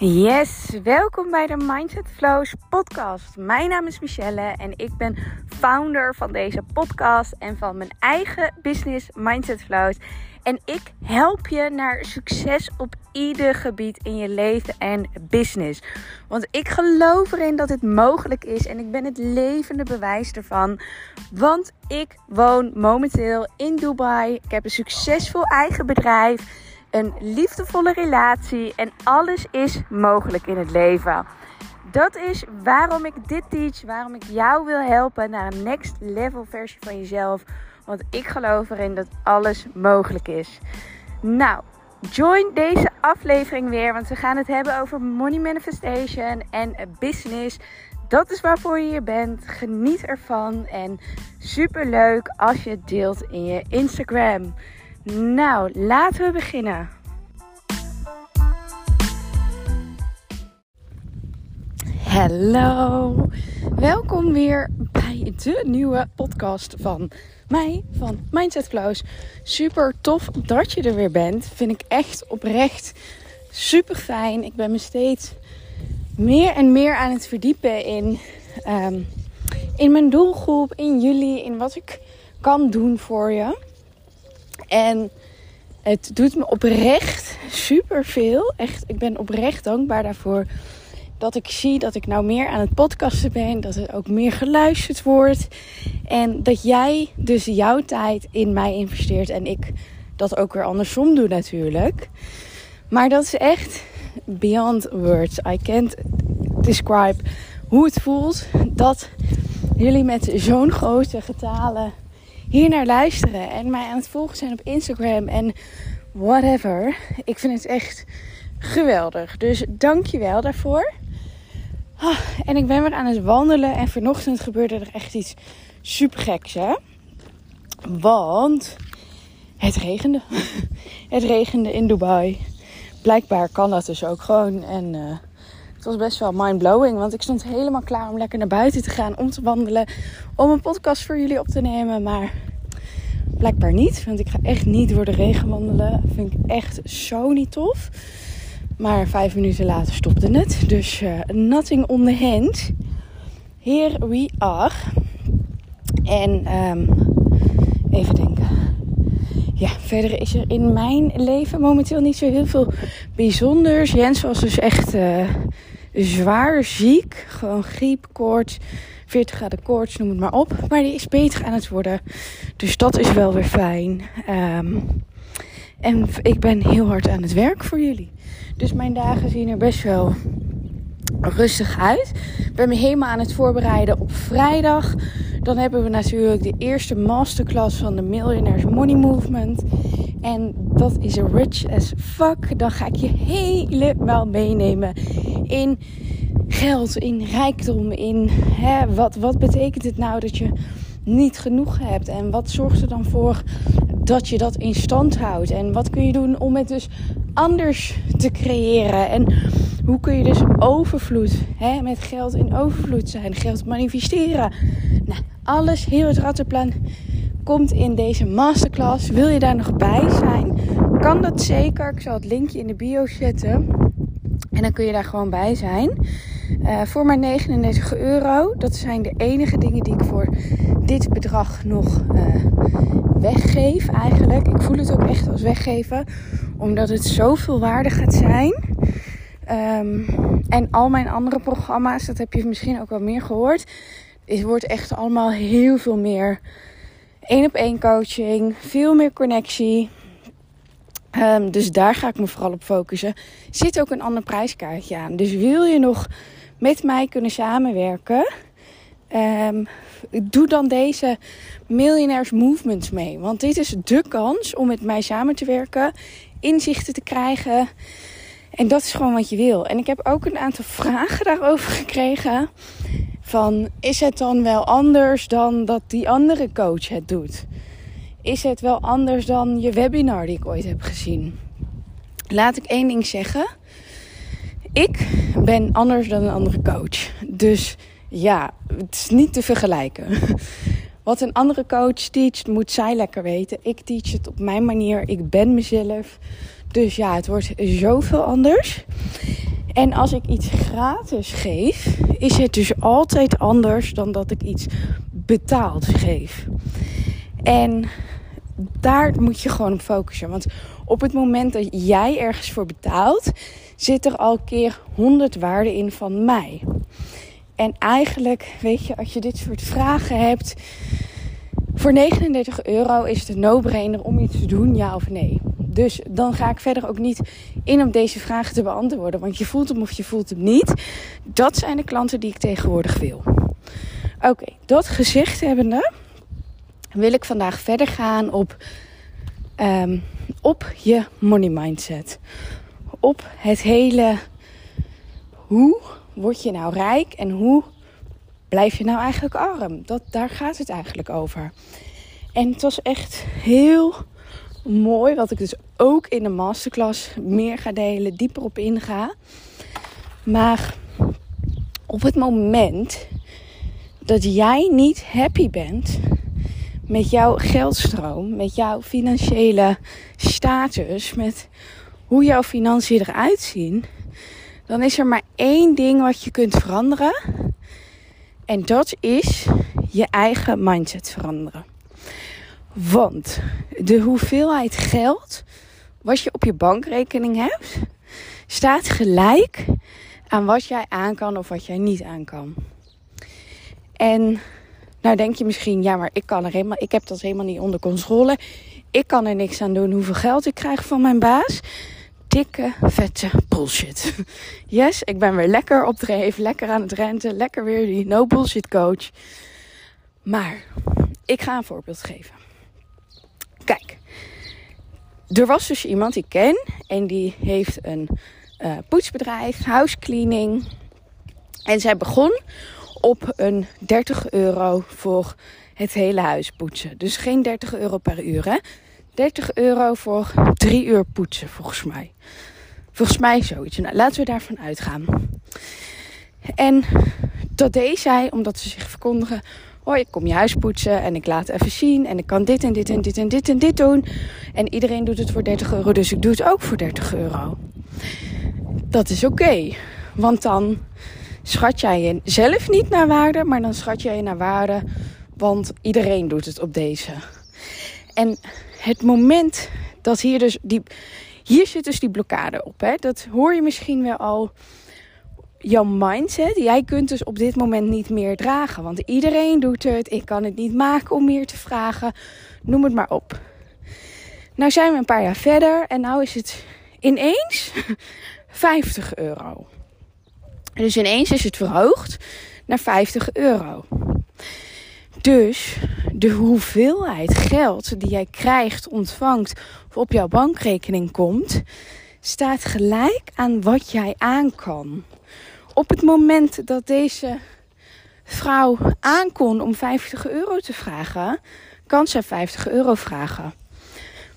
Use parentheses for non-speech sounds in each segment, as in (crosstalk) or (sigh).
Yes, welkom bij de Mindset Flows podcast. Mijn naam is Michelle en ik ben founder van deze podcast en van mijn eigen business Mindset Flows. En ik help je naar succes op ieder gebied in je leven en business. Want ik geloof erin dat het mogelijk is en ik ben het levende bewijs ervan. Want ik woon momenteel in Dubai. Ik heb een succesvol eigen bedrijf een liefdevolle relatie en alles is mogelijk in het leven. Dat is waarom ik dit teach, waarom ik jou wil helpen naar een next level versie van jezelf. Want ik geloof erin dat alles mogelijk is. Nou, join deze aflevering weer, want we gaan het hebben over money manifestation en business. Dat is waarvoor je hier bent. Geniet ervan en super leuk als je het deelt in je Instagram. Nou, laten we beginnen. Hallo, welkom weer bij de nieuwe podcast van mij, van Mindset Flows. Super tof dat je er weer bent. Vind ik echt oprecht super fijn. Ik ben me steeds meer en meer aan het verdiepen in, um, in mijn doelgroep, in jullie, in wat ik kan doen voor je. En het doet me oprecht super veel. Echt, ik ben oprecht dankbaar daarvoor. Dat ik zie dat ik nou meer aan het podcasten ben. Dat er ook meer geluisterd wordt. En dat jij dus jouw tijd in mij investeert. En ik dat ook weer andersom doe natuurlijk. Maar dat is echt beyond words. I can't describe hoe het voelt dat jullie met zo'n grote getalen hier naar luisteren en mij aan het volgen zijn op Instagram en whatever. Ik vind het echt geweldig. Dus dank je wel daarvoor. Ah, en ik ben weer aan het wandelen en vanochtend gebeurde er echt iets super geks, hè? Want het regende. (laughs) het regende in Dubai. Blijkbaar kan dat dus ook gewoon. En het was best wel mind-blowing. Want ik stond helemaal klaar om lekker naar buiten te gaan. Om te wandelen. Om een podcast voor jullie op te nemen. Maar blijkbaar niet. Want ik ga echt niet door de regen wandelen. Vind ik echt zo niet tof. Maar vijf minuten later stopte het. Dus uh, nothing on the hand. Here we are. En um, even denken. Ja, verder is er in mijn leven momenteel niet zo heel veel bijzonders. Jens was dus echt uh, zwaar ziek. Gewoon griep, koorts, 40 graden koorts, noem het maar op. Maar die is beter aan het worden. Dus dat is wel weer fijn. Um, en ik ben heel hard aan het werk voor jullie. Dus mijn dagen zien er best wel rustig uit. Ik ben me helemaal aan het voorbereiden op vrijdag. Dan hebben we natuurlijk de eerste masterclass van de Millionaires Money Movement. En dat is rich as fuck. Dan ga ik je helemaal meenemen in geld, in rijkdom, in hè, wat, wat betekent het nou dat je niet genoeg hebt? En wat zorgt er dan voor dat je dat in stand houdt? En wat kun je doen om het dus anders te creëren? En hoe kun je dus overvloed, hè, met geld in overvloed zijn, geld manifesteren? Nou, alles, heel het rattenplan komt in deze masterclass. Wil je daar nog bij zijn? Kan dat zeker. Ik zal het linkje in de bio zetten. En dan kun je daar gewoon bij zijn. Uh, voor maar 39 euro. Dat zijn de enige dingen die ik voor dit bedrag nog uh, weggeef eigenlijk. Ik voel het ook echt als weggeven. Omdat het zoveel waarde gaat zijn. Um, en al mijn andere programma's, dat heb je misschien ook wel meer gehoord. Het wordt echt allemaal heel veel meer één op één coaching. Veel meer connectie. Um, dus daar ga ik me vooral op focussen. Zit ook een ander prijskaartje aan. Dus wil je nog met mij kunnen samenwerken? Um, doe dan deze Millionaires Movements mee. Want dit is de kans om met mij samen te werken, inzichten te krijgen. En dat is gewoon wat je wil. En ik heb ook een aantal (laughs) vragen daarover gekregen. Van is het dan wel anders dan dat die andere coach het doet? Is het wel anders dan je webinar die ik ooit heb gezien? Laat ik één ding zeggen. Ik ben anders dan een andere coach. Dus ja, het is niet te vergelijken. (laughs) Wat een andere coach teacht, moet zij lekker weten. Ik teach het op mijn manier. Ik ben mezelf. Dus ja, het wordt zoveel anders. En als ik iets gratis geef, is het dus altijd anders dan dat ik iets betaald geef. En daar moet je gewoon op focussen. Want op het moment dat jij ergens voor betaalt, zit er al keer 100 waarde in van mij. En eigenlijk, weet je, als je dit soort vragen hebt. Voor 39 euro is het een no-brainer om iets te doen, ja of nee. Dus dan ga ik verder ook niet in om deze vragen te beantwoorden. Want je voelt hem of je voelt hem niet. Dat zijn de klanten die ik tegenwoordig wil. Oké, dat gezegd hebbende wil ik vandaag verder gaan op, um, op je money mindset. Op het hele hoe word je nou rijk en hoe blijf je nou eigenlijk arm? Dat, daar gaat het eigenlijk over. En het was echt heel mooi, wat ik dus ook in de masterclass meer ga delen, dieper op inga. Maar op het moment dat jij niet happy bent met jouw geldstroom, met jouw financiële status, met hoe jouw financiën eruit zien, dan is er maar één ding wat je kunt veranderen. En dat is je eigen mindset veranderen. Want de hoeveelheid geld wat je op je bankrekening hebt, staat gelijk aan wat jij aan kan of wat jij niet aan kan. En nou denk je misschien, ja, maar ik kan er helemaal, ik heb dat helemaal niet onder controle. Ik kan er niks aan doen hoeveel geld ik krijg van mijn baas. Dikke, vette bullshit. (laughs) Yes, ik ben weer lekker op dreef, lekker aan het renten, lekker weer die no bullshit coach. Maar ik ga een voorbeeld geven. Er was dus iemand die ik ken en die heeft een uh, poetsbedrijf, house cleaning. En zij begon op een 30 euro voor het hele huis poetsen. Dus geen 30 euro per uur, hè? 30 euro voor drie uur poetsen, volgens mij. Volgens mij zoiets. Nou, laten we daarvan uitgaan. En dat deed zij omdat ze zich verkondigen. Oh, ik kom je huis poetsen en ik laat even zien. En ik kan dit en dit en dit en dit en dit doen. En iedereen doet het voor 30 euro, dus ik doe het ook voor 30 euro. Dat is oké. want dan schat jij jezelf niet naar waarde, maar dan schat jij je naar waarde. Want iedereen doet het op deze. En het moment dat hier dus die. Hier zit dus die blokkade op. Hè? Dat hoor je misschien wel al jouw mindset. Jij kunt dus op dit moment niet meer dragen. Want iedereen doet het. Ik kan het niet maken om meer te vragen. Noem het maar op. Nou zijn we een paar jaar verder. En nou is het ineens (laughs) 50 euro. Dus ineens is het verhoogd naar 50 euro. Dus de hoeveelheid geld die jij krijgt, ontvangt of op jouw bankrekening komt, staat gelijk aan wat jij aan kan op het moment dat deze vrouw aankon om 50 euro te vragen, kan ze 50 euro vragen.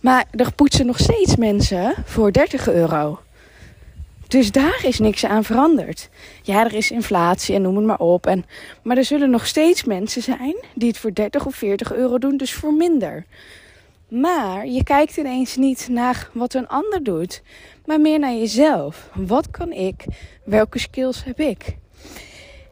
Maar er poetsen nog steeds mensen voor 30 euro. Dus daar is niks aan veranderd. Ja, er is inflatie en noem het maar op. En, maar er zullen nog steeds mensen zijn die het voor 30 of 40 euro doen, dus voor minder. Maar je kijkt ineens niet naar wat een ander doet, maar meer naar jezelf. Wat kan ik? Welke skills heb ik?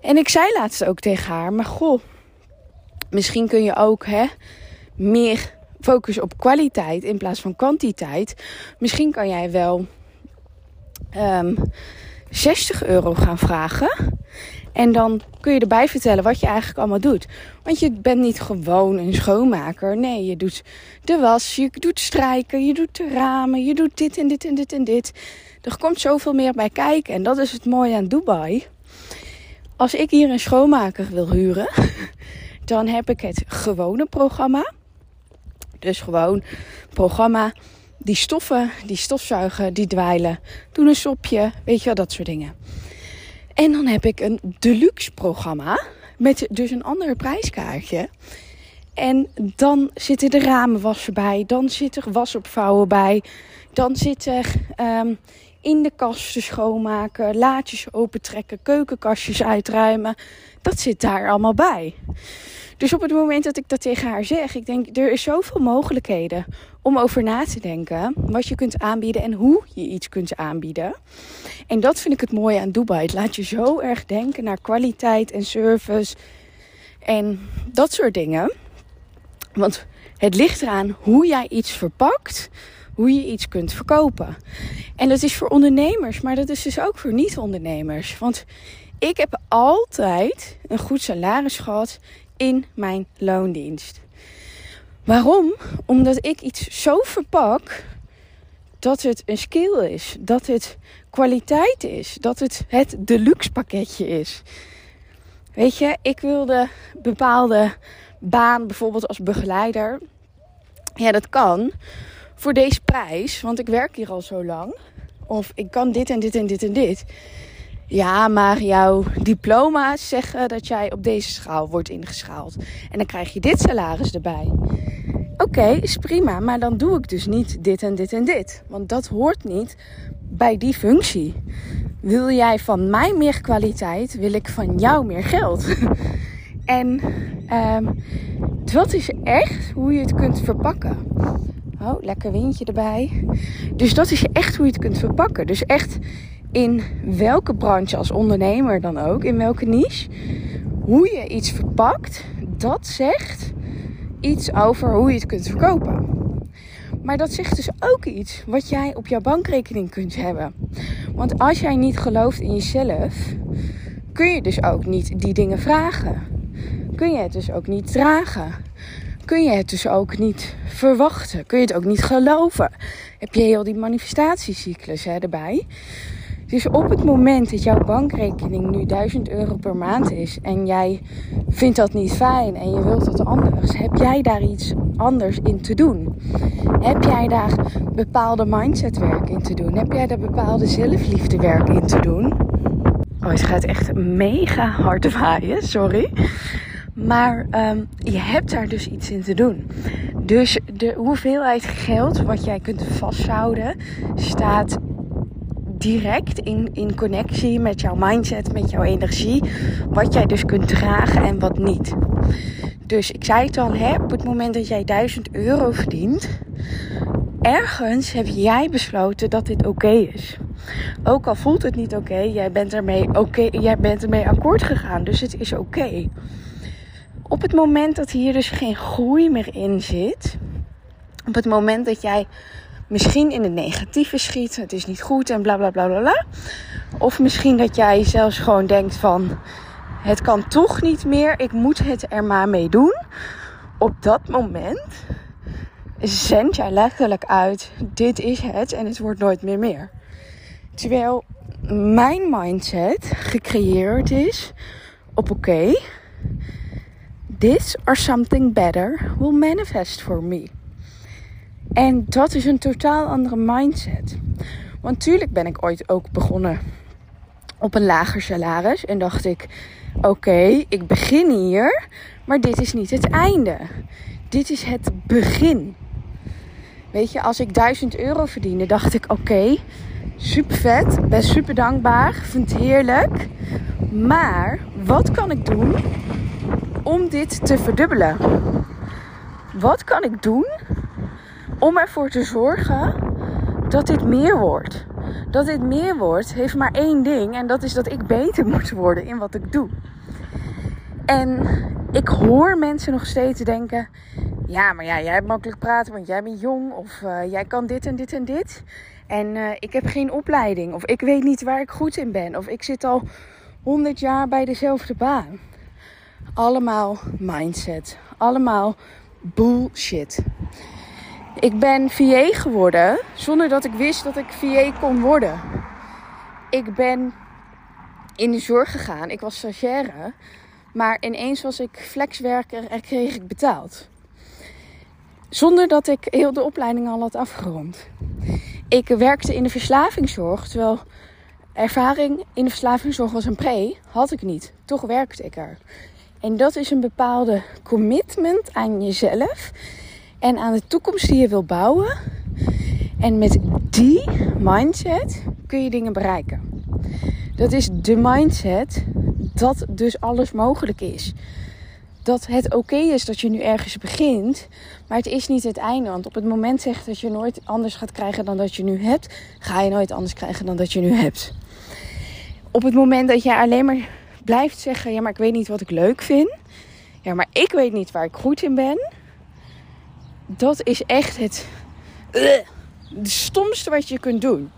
En ik zei laatst ook tegen haar, maar goh, misschien kun je ook hè, meer focussen op kwaliteit in plaats van kwantiteit. Misschien kan jij wel um, ehm, 60 euro gaan vragen. En dan kun je erbij vertellen wat je eigenlijk allemaal doet. Want je bent niet gewoon een schoonmaker. Nee, je doet de was, je doet strijken, je doet de ramen, je doet dit en dit en dit en dit. Er komt zoveel meer bij kijken. En dat is het mooie aan Dubai. Als ik hier een schoonmaker wil huren, (laughs) dan heb ik het gewone programma. Dus gewoon programma. Die stoffen, die stofzuigen, die dweilen. Doen een sopje, weet je wel, dat soort dingen. En dan heb ik een deluxe programma met dus een ander prijskaartje. En dan zitten de ramenwassen bij. Dan zit er wasopvouwen bij. Dan zit er um, in de kasten schoonmaken, laadjes opentrekken, keukenkastjes uitruimen. Dat zit daar allemaal bij. Dus op het moment dat ik dat tegen haar zeg, ik denk, er is zoveel mogelijkheden om over na te denken wat je kunt aanbieden en hoe je iets kunt aanbieden. En dat vind ik het mooie aan Dubai. Het laat je zo erg denken naar kwaliteit en service en dat soort dingen. Want het ligt eraan hoe jij iets verpakt, hoe je iets kunt verkopen. En dat is voor ondernemers, maar dat is dus ook voor niet-ondernemers. Want ik heb altijd een goed salaris gehad in mijn loondienst. Waarom? Omdat ik iets zo verpak dat het een skill is, dat het kwaliteit is, dat het het deluxe pakketje is. Weet je, ik wilde bepaalde baan, bijvoorbeeld als begeleider. Ja, dat kan voor deze prijs, want ik werk hier al zo lang. Of ik kan dit en dit en dit en dit. Ja, maar jouw diploma's zeggen dat jij op deze schaal wordt ingeschaald. En dan krijg je dit salaris erbij. Oké, is prima, maar dan doe ik dus niet dit en dit en dit. Want dat hoort niet bij die functie. Wil jij van mij meer kwaliteit, wil ik van jou meer geld. (laughs) en um, dat is echt hoe je het kunt verpakken. Oh, lekker windje erbij. Dus dat is echt hoe je het kunt verpakken. Dus echt in welke branche als ondernemer dan ook, in welke niche, hoe je iets verpakt, dat zegt iets over hoe je het kunt verkopen. Maar dat zegt dus ook iets wat jij op jouw bankrekening kunt hebben. Want als jij niet gelooft in jezelf, kun je dus ook niet die dingen vragen. Kun je het dus ook niet dragen. Kun je het dus ook niet verwachten. Kun je het ook niet geloven. Heb je heel die manifestatiecyclus hè, erbij. Dus op het moment dat jouw bankrekening nu 1000 euro per maand is en jij vindt dat niet fijn en je wilt het anders, heb jij daar iets anders in te doen? Heb jij daar bepaalde mindsetwerk in te doen? Heb jij daar bepaalde zelfliefdewerk in te doen? Oh, het gaat echt mega hard waaien, sorry. Maar um, je hebt daar dus iets in te doen. Dus de hoeveelheid geld wat jij kunt vasthouden staat direct in, in connectie met jouw mindset, met jouw energie. Wat jij dus kunt dragen en wat niet. Dus ik zei het al, hè, op het moment dat jij 1000 euro verdient, ergens heb jij besloten dat dit oké is. Ook al voelt het niet oké, jij bent ermee oké, jij bent ermee akkoord gegaan, dus het is oké. Op het moment dat hier dus geen groei meer in zit, op het moment dat jij misschien in het negatieve schiet. Het is niet goed en bla bla bla bla. Of misschien dat jij zelfs gewoon denkt van het kan toch niet meer. Ik moet het er maar mee doen. Op dat moment zend jij letterlijk uit: dit is het en het wordt nooit meer meer. Terwijl mijn mindset gecreëerd is op oké. This or something better will manifest for me. En dat is een totaal andere mindset. Want tuurlijk ben ik ooit ook begonnen op een lager salaris. En dacht ik: oké, ik begin hier, maar dit is niet het einde. Dit is het begin. Weet je, als ik 1000 euro verdiende, dacht ik: oké, super vet, ben super dankbaar, vind het heerlijk. Maar wat kan ik doen om dit te verdubbelen? Wat kan ik doen om ervoor te zorgen dat dit meer wordt. Dat dit meer wordt, heeft maar één ding. En dat is dat ik beter (laughs) moet worden in wat ik doe. En ik hoor mensen nog steeds denken: ja, maar ja, jij hebt makkelijk praten, want jij bent jong. Of uh, jij kan dit en dit en dit. En uh, ik heb geen opleiding. Of ik weet niet waar ik goed in ben. Of ik zit al 100 jaar bij dezelfde baan. Allemaal mindset. Allemaal bullshit. Ik ben VA geworden zonder dat ik wist dat ik VA kon worden. Ik ben in de zorg gegaan. Ik was stagiaire. Maar ineens was ik flexwerker en kreeg ik betaald. Zonder dat ik heel de opleiding al had afgerond. Ik werkte in de verslavingszorg. Terwijl ervaring in de verslavingszorg was een pre. Had ik niet. Toch werkte ik er. En dat is een bepaalde commitment aan jezelf en aan de toekomst die je wil bouwen. En met die mindset kun je dingen bereiken. Dat is de mindset dat dus alles mogelijk is. dat het oké is dat je nu ergens begint, maar het is niet het einde. Want op het moment zegt dat je nooit anders gaat krijgen dan dat je nu hebt, ga je nooit anders krijgen dan dat je nu hebt. Op het moment dat jij alleen maar blijft zeggen: ja, maar ik weet niet wat ik leuk vind, ja, maar ik weet niet waar ik goed in ben, dat is echt het de stomste wat je kunt doen.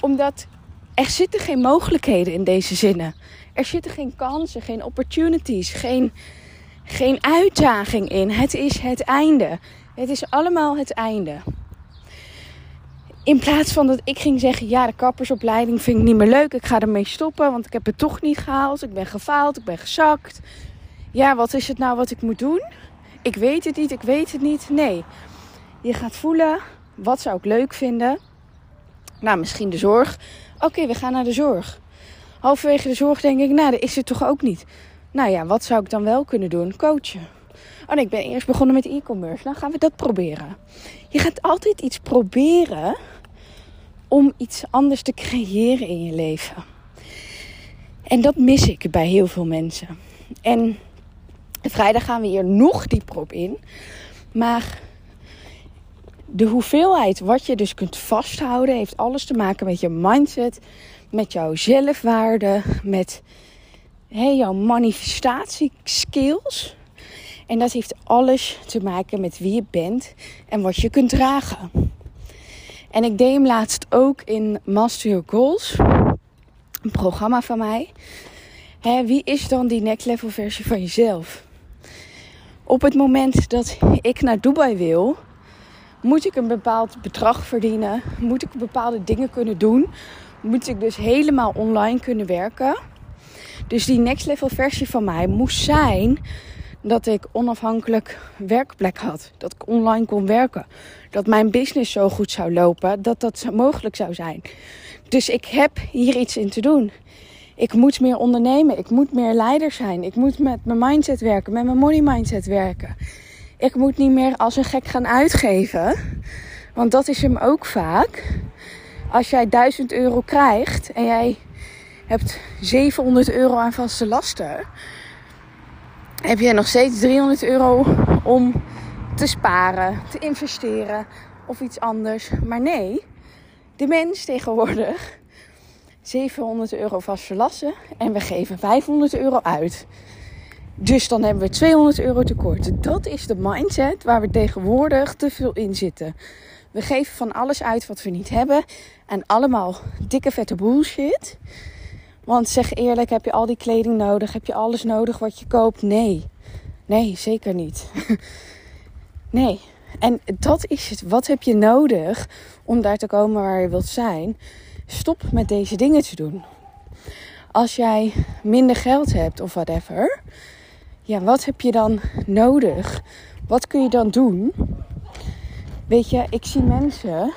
Omdat er zitten geen mogelijkheden in deze zinnen. Er zitten geen kansen, geen opportunities, geen, geen uitdaging in. Het is het einde. Het is allemaal het einde. In plaats van dat ik ging zeggen: ja, de kappersopleiding vind ik niet meer leuk. Ik ga ermee stoppen, want ik heb het toch niet gehaald. Ik ben gefaald, ik ben gezakt. Ja, wat is het nou wat ik moet doen? Ik weet het niet, ik weet het niet. Nee, je gaat voelen: wat zou ik leuk vinden? Nou, misschien de zorg. Oké, we gaan naar de zorg. Halverwege de zorg denk ik, nou, dat is het toch ook niet. Nou ja, wat zou ik dan wel kunnen doen? Coachen. Oh nee, ik ben eerst begonnen met e-commerce. Nou gaan we dat proberen. Je gaat altijd iets proberen om iets anders te creëren in je leven. En dat mis ik bij heel veel mensen. En vrijdag gaan we hier nog dieper op in. Maar de hoeveelheid wat je dus kunt vasthouden heeft alles te maken met je mindset, met jouw zelfwaarde, met hey, jouw manifestatieskills. En dat heeft alles te maken met wie je bent en wat je kunt dragen. En ik deed hem laatst ook in Master Your Goals, een programma van mij. Hè, wie is dan die next level versie van jezelf? Op het moment dat ik naar Dubai wil, moet ik een bepaald bedrag verdienen? Moet ik bepaalde dingen kunnen doen? Moet ik dus helemaal online kunnen werken? Dus die next level versie van mij moest zijn dat ik onafhankelijk werkplek had. Dat ik online kon werken. Dat mijn business zo goed zou lopen dat dat mogelijk zou zijn. Dus ik heb hier iets in te doen. Ik moet meer ondernemen. Ik moet meer leider zijn. Ik moet met mijn mindset werken, met mijn money mindset werken ik moet niet meer als een gek gaan uitgeven. Want dat is hem ook vaak. Als jij 1000 euro krijgt en jij hebt 700 euro aan vaste lasten, heb je nog steeds 300 euro om te sparen, te investeren of iets anders. Maar nee, de mens tegenwoordig 700 euro vaste lasten en we geven 500 euro uit. Dus dan hebben we 200 euro tekort. Dat is de mindset waar we tegenwoordig te veel in zitten. We geven van alles uit wat we niet hebben. En allemaal dikke vette bullshit. Want zeg eerlijk, heb je al die kleding nodig? Heb je alles nodig wat je koopt? Nee. Nee, zeker niet. (laughs) nee. En dat is het. Wat heb je nodig om daar te komen waar je wilt zijn? Stop met deze dingen te doen. Als jij minder geld hebt of whatever, ja, wat heb je dan nodig? Wat kun je dan doen? Weet je, ik zie mensen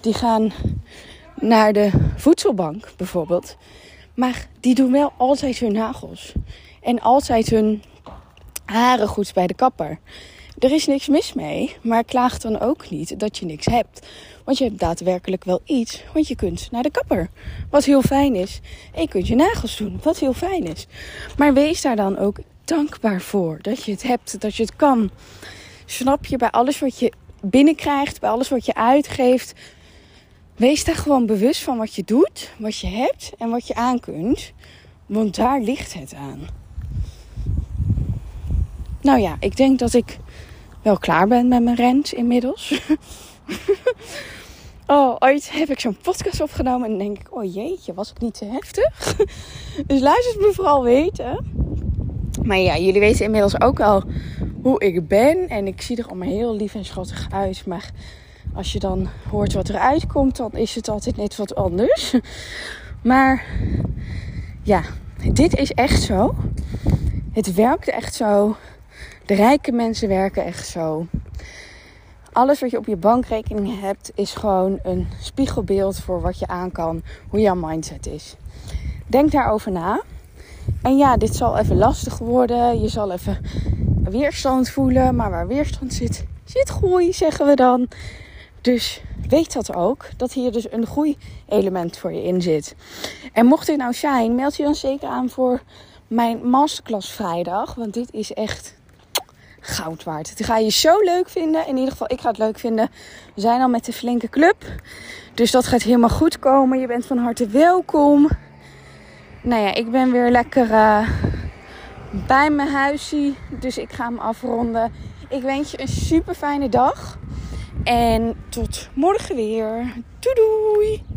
die gaan naar de voedselbank bijvoorbeeld. Maar die doen wel altijd hun nagels. En altijd hun haren goed bij de kapper. Er is niks mis mee, maar klaag dan ook niet dat je niks hebt. Want je hebt daadwerkelijk wel iets, want je kunt naar de kapper. Wat heel fijn is. En je kunt je nagels doen, wat heel fijn is. Maar wees daar dan ook dankbaar voor. Dat je het hebt, dat je het kan. Snap je bij alles wat je binnenkrijgt, bij alles wat je uitgeeft. Wees daar gewoon bewust van wat je doet, wat je hebt en wat je aan kunt. Want daar ligt het aan. Nou ja, ik denk dat ik wel klaar ben met mijn rent inmiddels. (laughs) oh, ooit heb ik zo'n podcast opgenomen en denk ik, oh jeetje, was ik niet te heftig? (laughs) dus luister het me vooral weten. Maar ja, jullie weten inmiddels ook wel hoe ik ben. En ik zie er allemaal heel lief en schattig uit. Maar als je dan hoort wat eruit komt, dan is het altijd net wat anders. (laughs) Maar ja, dit is echt zo. Het werkt echt zo. De rijke mensen werken echt zo. Alles wat je op je bankrekening hebt, is gewoon een spiegelbeeld voor wat je aan kan, hoe jouw mindset is. Denk daarover na. En ja, dit zal even lastig worden. Je zal even weerstand voelen. Maar waar weerstand zit, zit groei, zeggen we dan. Dus weet dat ook. Dat hier dus een groeielement voor je in zit. En mocht dit nou zijn, meld je dan zeker aan voor mijn masterclass vrijdag. Want dit is echt goud waard. Die ga je zo leuk vinden. In ieder geval, ik ga het leuk vinden. We zijn al met de flinke club. Dus dat gaat helemaal goed komen. Je bent van harte welkom. Nou ja, ik ben weer lekker uh, bij mijn huisje. Dus ik ga hem afronden. Ik wens je een super fijne dag. En tot morgen weer. Doei doei!